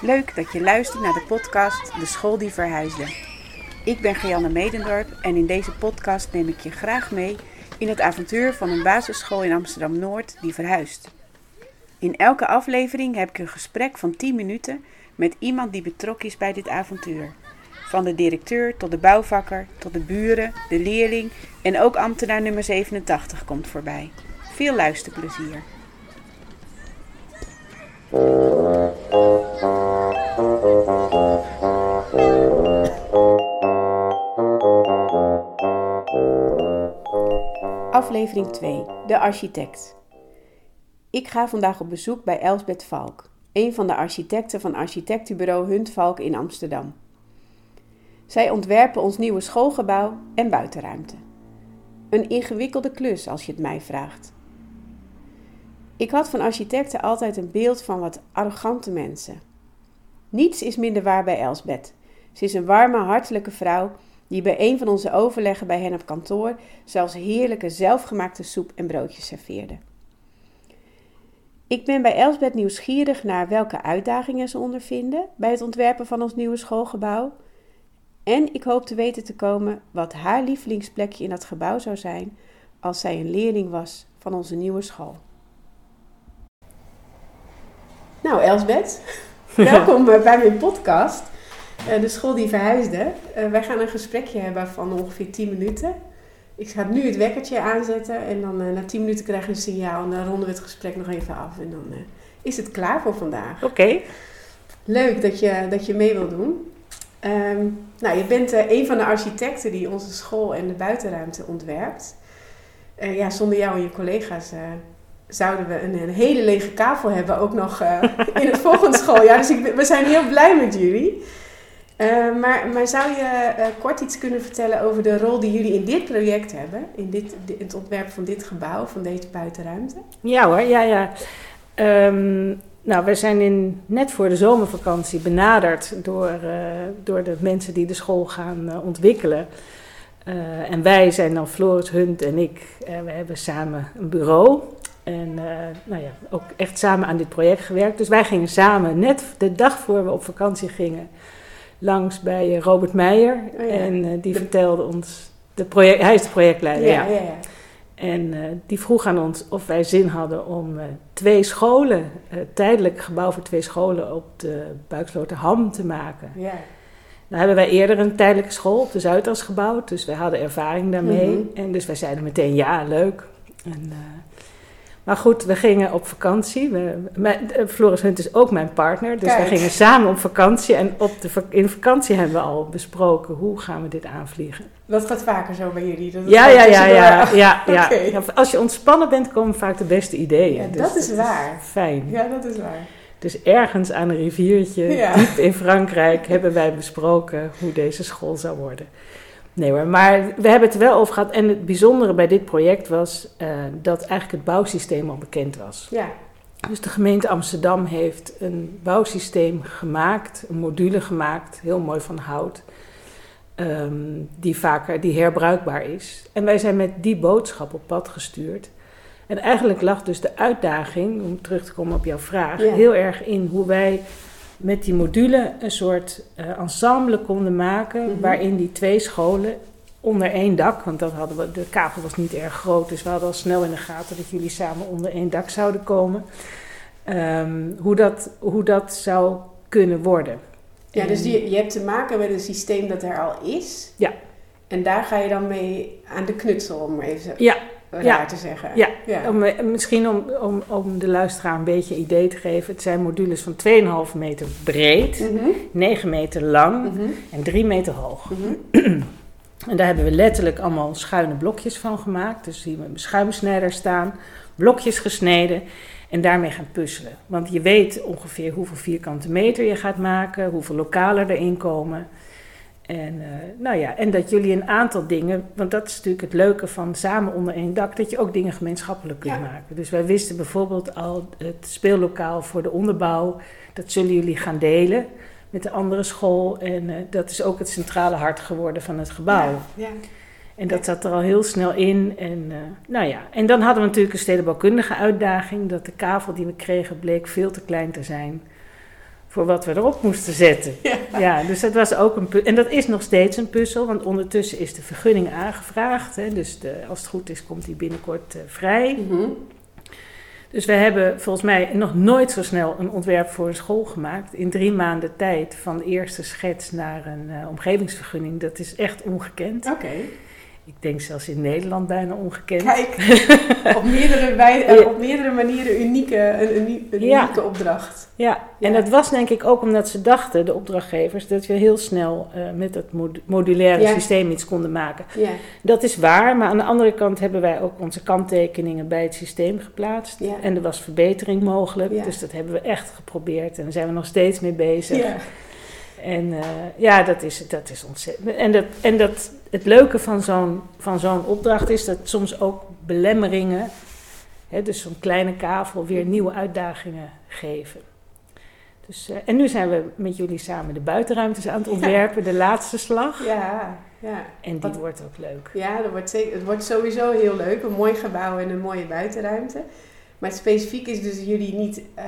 Leuk dat je luistert naar de podcast De School die Verhuisde. Ik ben Gianne Medendorp en in deze podcast neem ik je graag mee in het avontuur van een basisschool in Amsterdam Noord die verhuist. In elke aflevering heb ik een gesprek van 10 minuten met iemand die betrokken is bij dit avontuur. Van de directeur tot de bouwvakker, tot de buren, de leerling en ook ambtenaar nummer 87 komt voorbij. Veel luisterplezier. Aflevering 2. De architect. Ik ga vandaag op bezoek bij Elsbeth Valk, een van de architecten van architectenbureau Hunt Valk in Amsterdam. Zij ontwerpen ons nieuwe schoolgebouw en buitenruimte. Een ingewikkelde klus als je het mij vraagt. Ik had van architecten altijd een beeld van wat arrogante mensen. Niets is minder waar bij Elsbeth. Ze is een warme, hartelijke vrouw die bij een van onze overleggen bij hen op kantoor zelfs heerlijke zelfgemaakte soep en broodjes serveerde. Ik ben bij Elsbeth nieuwsgierig naar welke uitdagingen ze ondervinden bij het ontwerpen van ons nieuwe schoolgebouw. En ik hoop te weten te komen wat haar lievelingsplekje in dat gebouw zou zijn als zij een leerling was van onze nieuwe school. Nou, Elsbeth, welkom eh, bij mijn podcast. Uh, de school die verhuisde. Uh, wij gaan een gesprekje hebben van ongeveer 10 minuten. Ik ga nu het wekkertje aanzetten en dan uh, na 10 minuten krijg je een signaal en dan ronden we het gesprek nog even af en dan is het klaar voor vandaag. Oké. Leuk dat je, dat je mee wil doen. Um, nou, je bent een van de architecten die onze school en de buitenruimte ontwerpt. ja, zonder jou en je collega's zouden we een, een, hele lege kavel hebben, ook nog in het volgende schooljaar. Dus ik, we zijn heel blij met jullie. Uh, maar, maar zou je uh, kort iets kunnen vertellen over de rol die jullie in dit project hebben? In, dit, het ontwerp van dit gebouw, van deze buitenruimte? Ja hoor, ja, ja. Um, nou, we zijn in, net voor de zomervakantie benaderd door, uh, door de mensen die de school gaan ontwikkelen. en wij zijn dan Floris Hunt en ik. we hebben samen een bureau. En nou ja, ook echt samen aan dit project gewerkt. Dus wij gingen samen, net de dag voor we op vakantie gingen langs bij eh, Robert Meijer. Oh, ja. En uh, die de... vertelde ons, de project, hij is de projectleider. Ja, ja. ja en uh, die vroeg aan ons of wij zin hadden om uh, twee scholen, uh, tijdelijk gebouw voor twee scholen op de Buiksloterham te maken. Ja. Nou hebben wij eerder een tijdelijke school op de Zuidas gebouwd, dus wij hadden ervaring daarmee. Mm -hmm. En dus wij zeiden meteen ja, leuk. En, maar goed, we gingen op vakantie. We, mijn, eh, Floris Hunt is ook mijn partner. Dus Kijk. we gingen samen op vakantie. En op de, in vakantie hebben we al besproken hoe gaan we dit aanvliegen. Dat gaat vaker zo bij jullie? Dat ja, ja, ja, ja, ja, ja, okay. ja, Als je ontspannen bent, komen vaak de beste ideeën. Ja, dus dat is waar. fijn. Ja, dat is waar. Dus ergens aan een riviertje, diep in Frankrijk, hebben wij besproken hoe deze school zou worden. Nee hoor, maar we hebben het er wel over gehad. En het bijzondere bij dit project was uh, dat eigenlijk het bouwsysteem al bekend was. Ja. Dus de gemeente Amsterdam heeft een bouwsysteem gemaakt, een module gemaakt, heel mooi van hout, um, die vaker, die herbruikbaar is. En wij zijn met die boodschap op pad gestuurd. En eigenlijk lag dus de uitdaging, om terug te komen op jouw vraag, ja. heel erg in hoe wij met die module een soort uh, ensemble konden maken. Mm -hmm. waarin die twee scholen onder één dak, want dat hadden we, de kavel was niet erg groot, dus we hadden al snel in de gaten dat jullie samen onder één dak zouden komen. Um, hoe, dat, hoe dat zou kunnen worden. Ja, dus die, je hebt te maken met een systeem dat er al is. Ja. En daar ga je dan mee aan de knutsel, om even ja, raar ja. te zeggen. Ja, ja. Om, misschien om, om, om de luisteraar een beetje een idee te geven. Het zijn modules van 2,5 meter breed, mm -hmm. 9 meter lang mm -hmm. en 3 meter hoog. Mm -hmm. en daar hebben we letterlijk allemaal schuine blokjes van gemaakt. Dus hier met een schuimsnijder staan, blokjes gesneden en daarmee gaan puzzelen. Want je weet ongeveer hoeveel vierkante meter je gaat maken, hoeveel lokalen erin komen... En, uh, nou ja, en dat jullie een aantal dingen, want dat is natuurlijk het leuke van samen onder één dak, dat je ook dingen gemeenschappelijk kunt ja. maken. Dus wij wisten bijvoorbeeld al het speellokaal voor de onderbouw, dat zullen jullie gaan delen met de andere school. En uh, dat is ook het centrale hart geworden van het gebouw. Ja, ja. En dat zat er al heel snel in. En, uh, nou ja. en dan hadden we natuurlijk een stedenbouwkundige uitdaging, dat de kavel die we kregen bleek veel te klein te zijn voor wat we erop moesten zetten. Ja, dus dat was ook een En dat is nog steeds een puzzel, want ondertussen is de vergunning aangevraagd. Hè, dus de, als het goed is, komt die binnenkort uh, vrij. Mhm. Dus we hebben volgens mij nog nooit zo snel een ontwerp voor een school gemaakt. In drie maanden tijd van de eerste schets naar een uh, omgevingsvergunning. Dat is echt ongekend. Oké. Ik denk zelfs in Nederland bijna ongekend. Kijk, op meerdere, wij, op meerdere manieren unieke, een, unieke opdracht. Ja, en dat was denk ik ook omdat ze dachten, de opdrachtgevers, dat we heel snel eh, met dat mod- modulaire systeem iets konden maken. Ja, Dat is waar, maar aan de andere kant hebben wij ook onze kanttekeningen bij het systeem geplaatst. Ja. En er was verbetering mogelijk, dus dat hebben we echt geprobeerd en daar zijn we nog steeds mee bezig. En eh, ja, dat is, dat is ontzettend. En, dat, en dat, het leuke van zo'n, van zo'n opdracht is dat soms ook belemmeringen, hè, dus zo'n kleine kavel, weer nieuwe uitdagingen geven. Dus, eh, en nu zijn we met jullie samen de buitenruimtes aan het ontwerpen, de laatste slag. ja, ja. En die Wat- wordt ook leuk. Ja, dat wordt zeker, het wordt sowieso heel leuk. Een mooi gebouw en een mooie buitenruimte. Maar specifiek is dus jullie niet eh,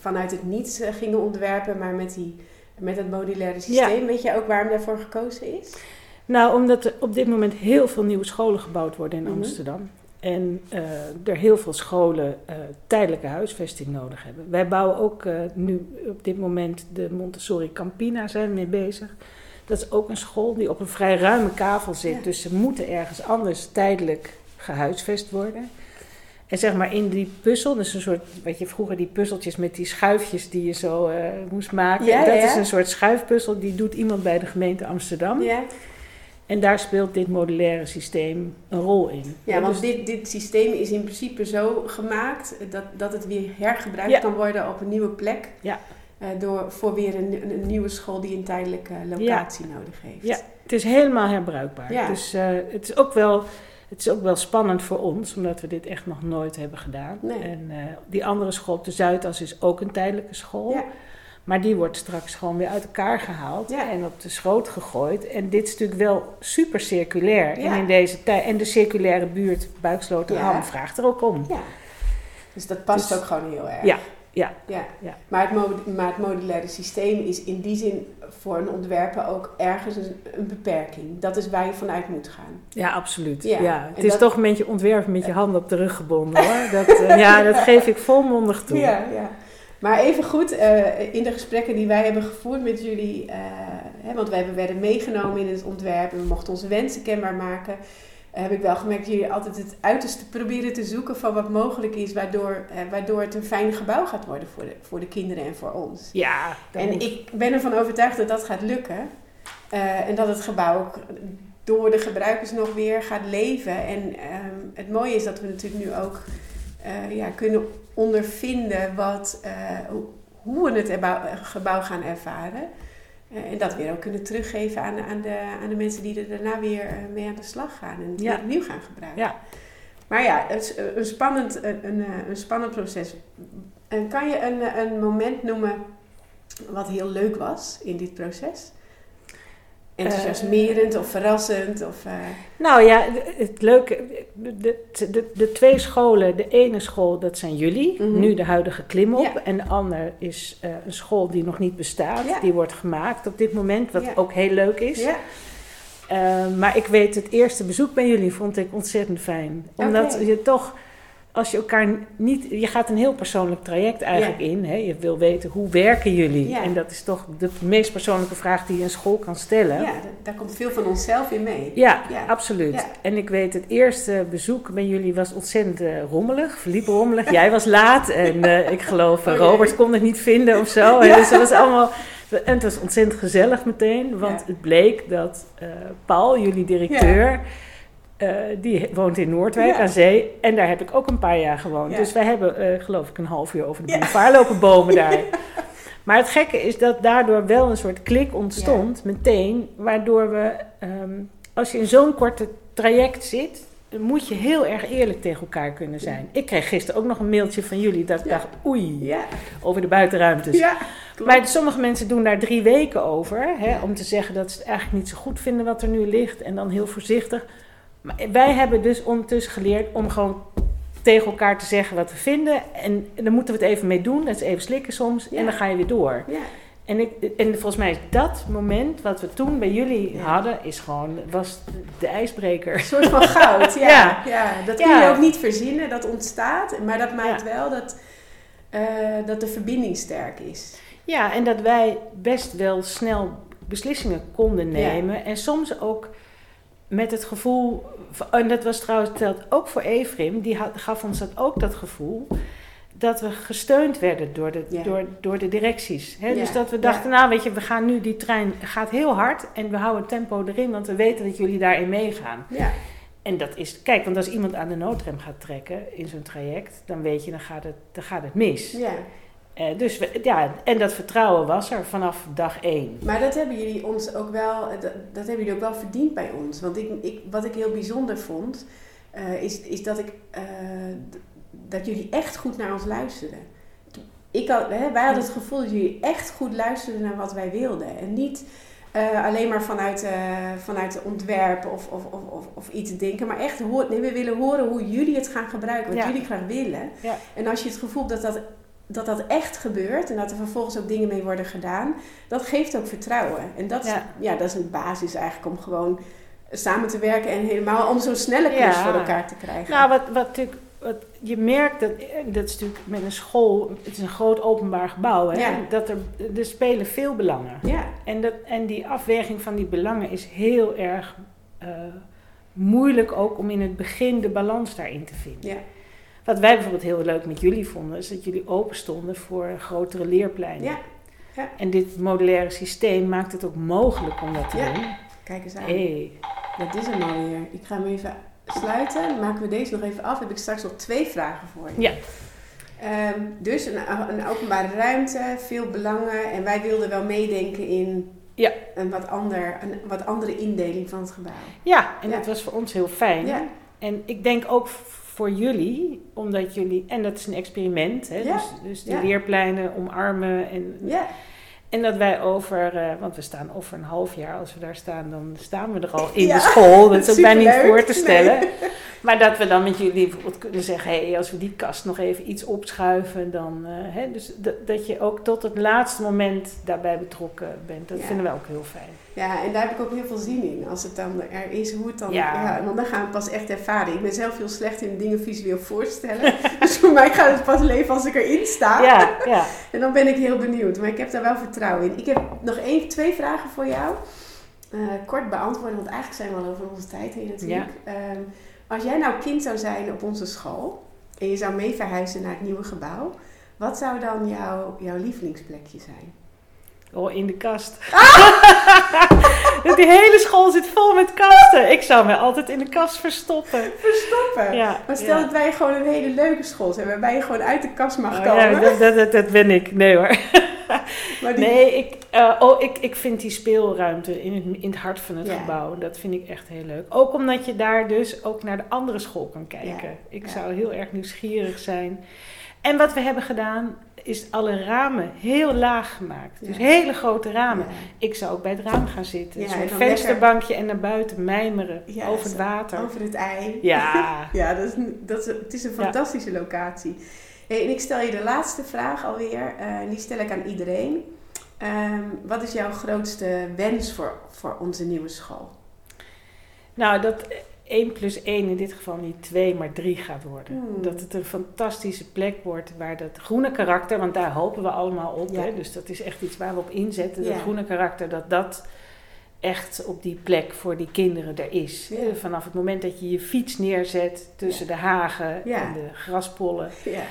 vanuit het niets eh, gingen ontwerpen, maar met, die, met het modulaire systeem. Weet je ook waarom daarvoor gekozen is? Nou, omdat er op dit moment heel veel nieuwe scholen gebouwd worden in Mhm. Amsterdam. En eh, er heel veel scholen eh, tijdelijke huisvesting nodig hebben. Wij bouwen ook eh, nu op dit moment de Montessori Campina zijn we mee bezig. Dat is ook een school die op een vrij ruime kavel zit. Ja. Dus ze moeten ergens anders tijdelijk gehuisvest worden. En zeg maar in die puzzel, dus een soort, weet je, vroeger die puzzeltjes met die schuifjes die je zo eh, moest maken. Ja, dat ja. is een soort schuifpuzzel, die doet iemand bij de gemeente Amsterdam. Ja, En daar speelt dit modulaire systeem een rol in. ja want Dus- dit, dit systeem is in principe zo gemaakt dat, dat het weer hergebruikt kan worden op een nieuwe plek. Ja. Eh, door, voor weer een, nieuwe school die een tijdelijke locatie nodig heeft. Ja. Het is helemaal herbruikbaar. Ja. Dus eh, het, is ook wel, het is ook wel spannend voor ons, omdat we dit echt nog nooit hebben gedaan. Nee. En eh, die andere school op de Zuidas is ook een tijdelijke school. Ja. Maar die wordt straks gewoon weer uit elkaar gehaald Ja. en op de schoot gegooid. En dit is natuurlijk wel super circulair. Ja. En in deze tijd. En de circulaire buurt Buiksloterham vraagt er ook om. Ja. Dus dat past Dus- ook gewoon heel erg. Ja, ja, ja. ja. Maar, het maar het modulaire systeem is in die zin voor een ontwerper ook ergens een, een beperking. Dat is waar je vanuit moet gaan. Ja, absoluut. Ja, Ja, en Het is dat- toch een beetje ontwerpen met je handen op de rug gebonden hoor. Dat, eh, ja, dat geef ik volmondig toe. Ja, ja. Maar even goed, eh, in de gesprekken die wij hebben gevoerd met jullie, eh, hè, want hebben, werden meegenomen in het ontwerp en we mochten onze wensen kenbaar maken, heb ik wel gemerkt dat jullie altijd het uiterste proberen te zoeken van wat mogelijk is, waardoor, eh, waardoor het een fijn gebouw gaat worden voor de, voor de kinderen en voor ons. Ja, En moet- ik ben ervan overtuigd dat dat gaat lukken. Eh, en dat het gebouw ook door de gebruikers nog weer gaat leven. En ehm, het mooie is dat we natuurlijk nu ook eh, ja, kunnen ondervinden wat, eh, hoe- we het gebouw gaan ervaren. Eh, en dat weer ook kunnen teruggeven aan, aan, de, aan de mensen die er daarna weer eh, mee aan de slag gaan. En het Ja. weer opnieuw gaan gebruiken. Ja. Maar ja, het is een spannend, een, een, eh, een spannend proces. En kan je een, eh, een moment noemen wat heel leuk was in dit proces? Enthousiasmerend of verrassend? Of, eh, Nou ja, het leuke, de, de, de, twee scholen, de ene school dat zijn jullie, Mhm. nu de huidige klimop. Ja. En de ander is eh, een school die nog niet bestaat, Ja. die wordt gemaakt op dit moment, wat Ja. ook heel leuk is. ja, Eh, maar ik weet, het eerste bezoek bij jullie vond ik ontzettend fijn. Omdat je toch, als je elkaar niet... Je gaat een heel persoonlijk traject eigenlijk in. Hè? Je wil weten, hoe werken jullie? Ja. En dat is toch de meest persoonlijke vraag die je een school kan stellen. ja, da- daar komt veel van onszelf in mee. Ja, Ja. absoluut. En ik weet, het eerste bezoek bij jullie was ontzettend eh, rommelig, verliep rommelig. Jij was laat en eh, ik geloof eh, Oh. Robert kon het niet vinden of zo. Ja. Dus het was allemaal... En het was ontzettend gezellig meteen, want het bleek dat Paul, jullie directeur, eh, die woont in Noordwijk Ja. aan zee. En daar heb ik ook een paar jaar gewoond. Ja. Dus wij hebben, eh, geloof ik, een half uur over de boulevard lopen bomen daar. Maar het gekke is dat daardoor wel een soort klik ontstond, meteen, waardoor we, ehm, als je in zo'n korte traject zit, dan moet je heel erg eerlijk tegen elkaar kunnen zijn. Ik kreeg gisteren ook nog een mailtje van jullie dat ik Ja. dacht, oei, Ja, over de buitenruimtes. ja. Maar sommige mensen doen daar drie weken over, hè, om te zeggen dat ze het eigenlijk niet zo goed vinden wat er nu ligt en dan heel voorzichtig. Maar wij hebben dus ondertussen geleerd om gewoon tegen elkaar te zeggen wat we vinden. En, dan moeten we het even mee doen. Dat is even slikken soms. En dan ga je weer door. Ja. En, ik, en volgens mij is dat moment wat we toen bij jullie Ja. hadden, is gewoon, was de ijsbreker. Een soort van goud, ja. Ja. ja. dat kun je ook niet verzinnen, dat ontstaat. Maar dat maakt wel dat, eh, dat de verbinding sterk is. Ja, en dat wij best wel snel beslissingen konden nemen. En soms ook met het gevoel, en dat was trouwens telt ook voor Efrim, die had, gaf ons dat ook dat gevoel. Dat we gesteund werden door de, Ja. door, door de directies. Hè? Ja, Dus dat we ja. dachten, nou weet je, we gaan nu, die trein gaat heel hard en we houden tempo erin, want we weten dat jullie daarin meegaan. En dat is, kijk, want als iemand aan de noodrem gaat trekken in zo'n traject, dan weet je, dan gaat het, dan gaat het mis. Eh, dus we, ja, en dat vertrouwen was er vanaf dag één. Maar dat hebben jullie ons ook wel, dat, dat hebben jullie ook wel verdiend bij ons. Want ik, ik, wat ik heel bijzonder vond, eh, is, is dat, ik, eh, dat jullie echt goed naar ons luisterden. Ik had, hè, wij hadden het gevoel dat jullie echt goed luisterden naar wat wij wilden. En niet alleen maar vanuit, vanuit de ontwerp of, of, of, of, of iets denken. Maar echt, hoor, nee, we willen horen hoe jullie het gaan gebruiken. Wat Ja. jullie graag willen. Ja. En als je het gevoel hebt dat dat, dat dat echt gebeurt. En dat er vervolgens ook dingen mee worden gedaan. Dat geeft ook vertrouwen. En dat, Ja. ja. dat is een basis eigenlijk om gewoon samen te werken. En helemaal om zo'n snelle Ja. voor elkaar te krijgen. Nou, wat, wat natuurlijk, wat je merkt, dat, dat is natuurlijk met een school, het is een groot openbaar gebouw, hè, Ja. dat er, er spelen veel belangen. ja, En, dat, en die afweging van die belangen is heel erg eh, moeilijk ook om in het begin de balans daarin te vinden. ja, Wat wij bijvoorbeeld heel leuk met jullie vonden, is dat jullie open stonden voor grotere leerpleinen. ja. Ja. En dit modulaire systeem maakt het ook mogelijk om dat te Ja. doen. Kijk eens aan. Hey. Dat is hem alweer. Ik ga hem even sluiten. Dan maken we deze nog even af. Dan heb ik straks nog twee vragen voor je. Ja. Ehm, dus een, een openbare ruimte, veel belangen. En wij wilden wel meedenken in Ja. een, wat ander, een wat andere indeling van het gebouw. Ja, en Ja. dat was voor ons heel fijn. Ja, En ik denk ook voor jullie, omdat jullie, en dat is een experiment, hè, Ja. dus, dus de Ja. leerpleinen omarmen. En, ja, en dat wij over, eh, want we staan over een half jaar, als we daar staan, dan staan we er al in de school. Dat is ook bijna niet voor te stellen. Nee. Maar dat we dan met jullie bijvoorbeeld kunnen zeggen, hé, als we die kast nog even iets opschuiven, dan, eh, hè, dus dat, je ook tot het laatste moment daarbij betrokken bent. Dat Ja. vinden we ook heel fijn. Ja, en daar heb ik ook heel veel zin in. Als het dan er is, hoe het dan... Ja. Ja. want dan gaan we pas echt ervaren. Ik ben zelf heel slecht in dingen visueel voorstellen. dus voor mij gaat het pas leven als ik erin sta. Ja, ja. En dan ben ik heel benieuwd. Maar ik heb daar wel vertrouwen in. Ik heb nog één, twee vragen voor jou. Eh, kort beantwoorden, want eigenlijk zijn we al over onze tijd heen natuurlijk. Ehm, als jij nou kind zou zijn op onze school... en je zou mee verhuizen naar het nieuwe gebouw... wat zou dan jouw, jouw lievelingsplekje zijn? Oh, in de kast. Die hele school zit vol met kasten. Ik zou mij altijd in de kast verstoppen. Verstoppen! Ja, Maar stel ja. dat wij gewoon een hele leuke school zijn, waarbij je gewoon uit de kast mag Oh, komen. ja, dat, dat, dat ben ik. Nee hoor. maar die, Nee, ik, eh, oh, ik, ik vind die speelruimte in het, in het hart van het Ja. gebouw, dat vind ik echt heel leuk. Ook omdat je daar dus ook naar de andere school kan kijken. Ja, Ik ja. zou heel erg nieuwsgierig zijn. En wat we hebben gedaan, is alle ramen heel laag gemaakt. Dus Ja. hele grote ramen. Ja. Ik zou ook bij het raam gaan zitten. Ja, Zo'n vensterbankje en naar buiten mijmeren Ja, over het water. Over het ei. Ja. Ja, dat is, dat is, het is een fantastische locatie. Hey, en ik stel je de laatste vraag alweer. eh, die stel ik aan iedereen. Ehm, wat is jouw grootste wens voor, voor onze nieuwe school? Nou, dat 1 plus 1 in dit geval niet 2, maar 3 gaat worden. Hmm. Dat het een fantastische plek wordt waar dat groene karakter, want daar hopen we allemaal op. Ja. Hè? Dus dat is echt iets waar we op inzetten. Dat groene karakter, dat dat echt op die plek voor die kinderen er is. Ja. Vanaf het moment dat je je fiets neerzet tussen de hagen en de graspollen Ja,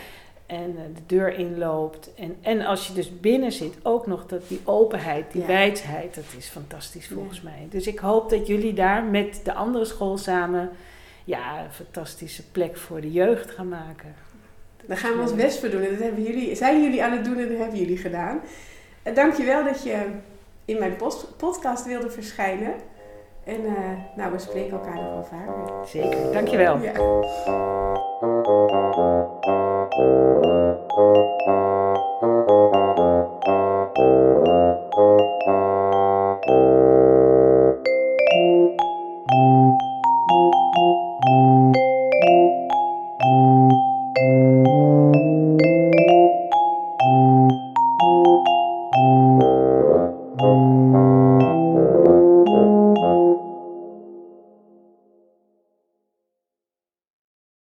en eh, de deur inloopt. En, en als je dus binnen zit, ook nog dat die openheid, die Ja. wijsheid, dat is fantastisch Ja. volgens mij. Dus ik hoop dat jullie daar met de andere school samen ja, een fantastische plek voor de jeugd gaan maken. daar gaan we ons best voor doen. En dat hebben jullie, zijn jullie aan het doen en dat hebben jullie gedaan. Uh, dankjewel dat je in mijn post- podcast wilde verschijnen. En eh, nou, we spreken elkaar nog wel vaker. Zeker, dankjewel. Ja.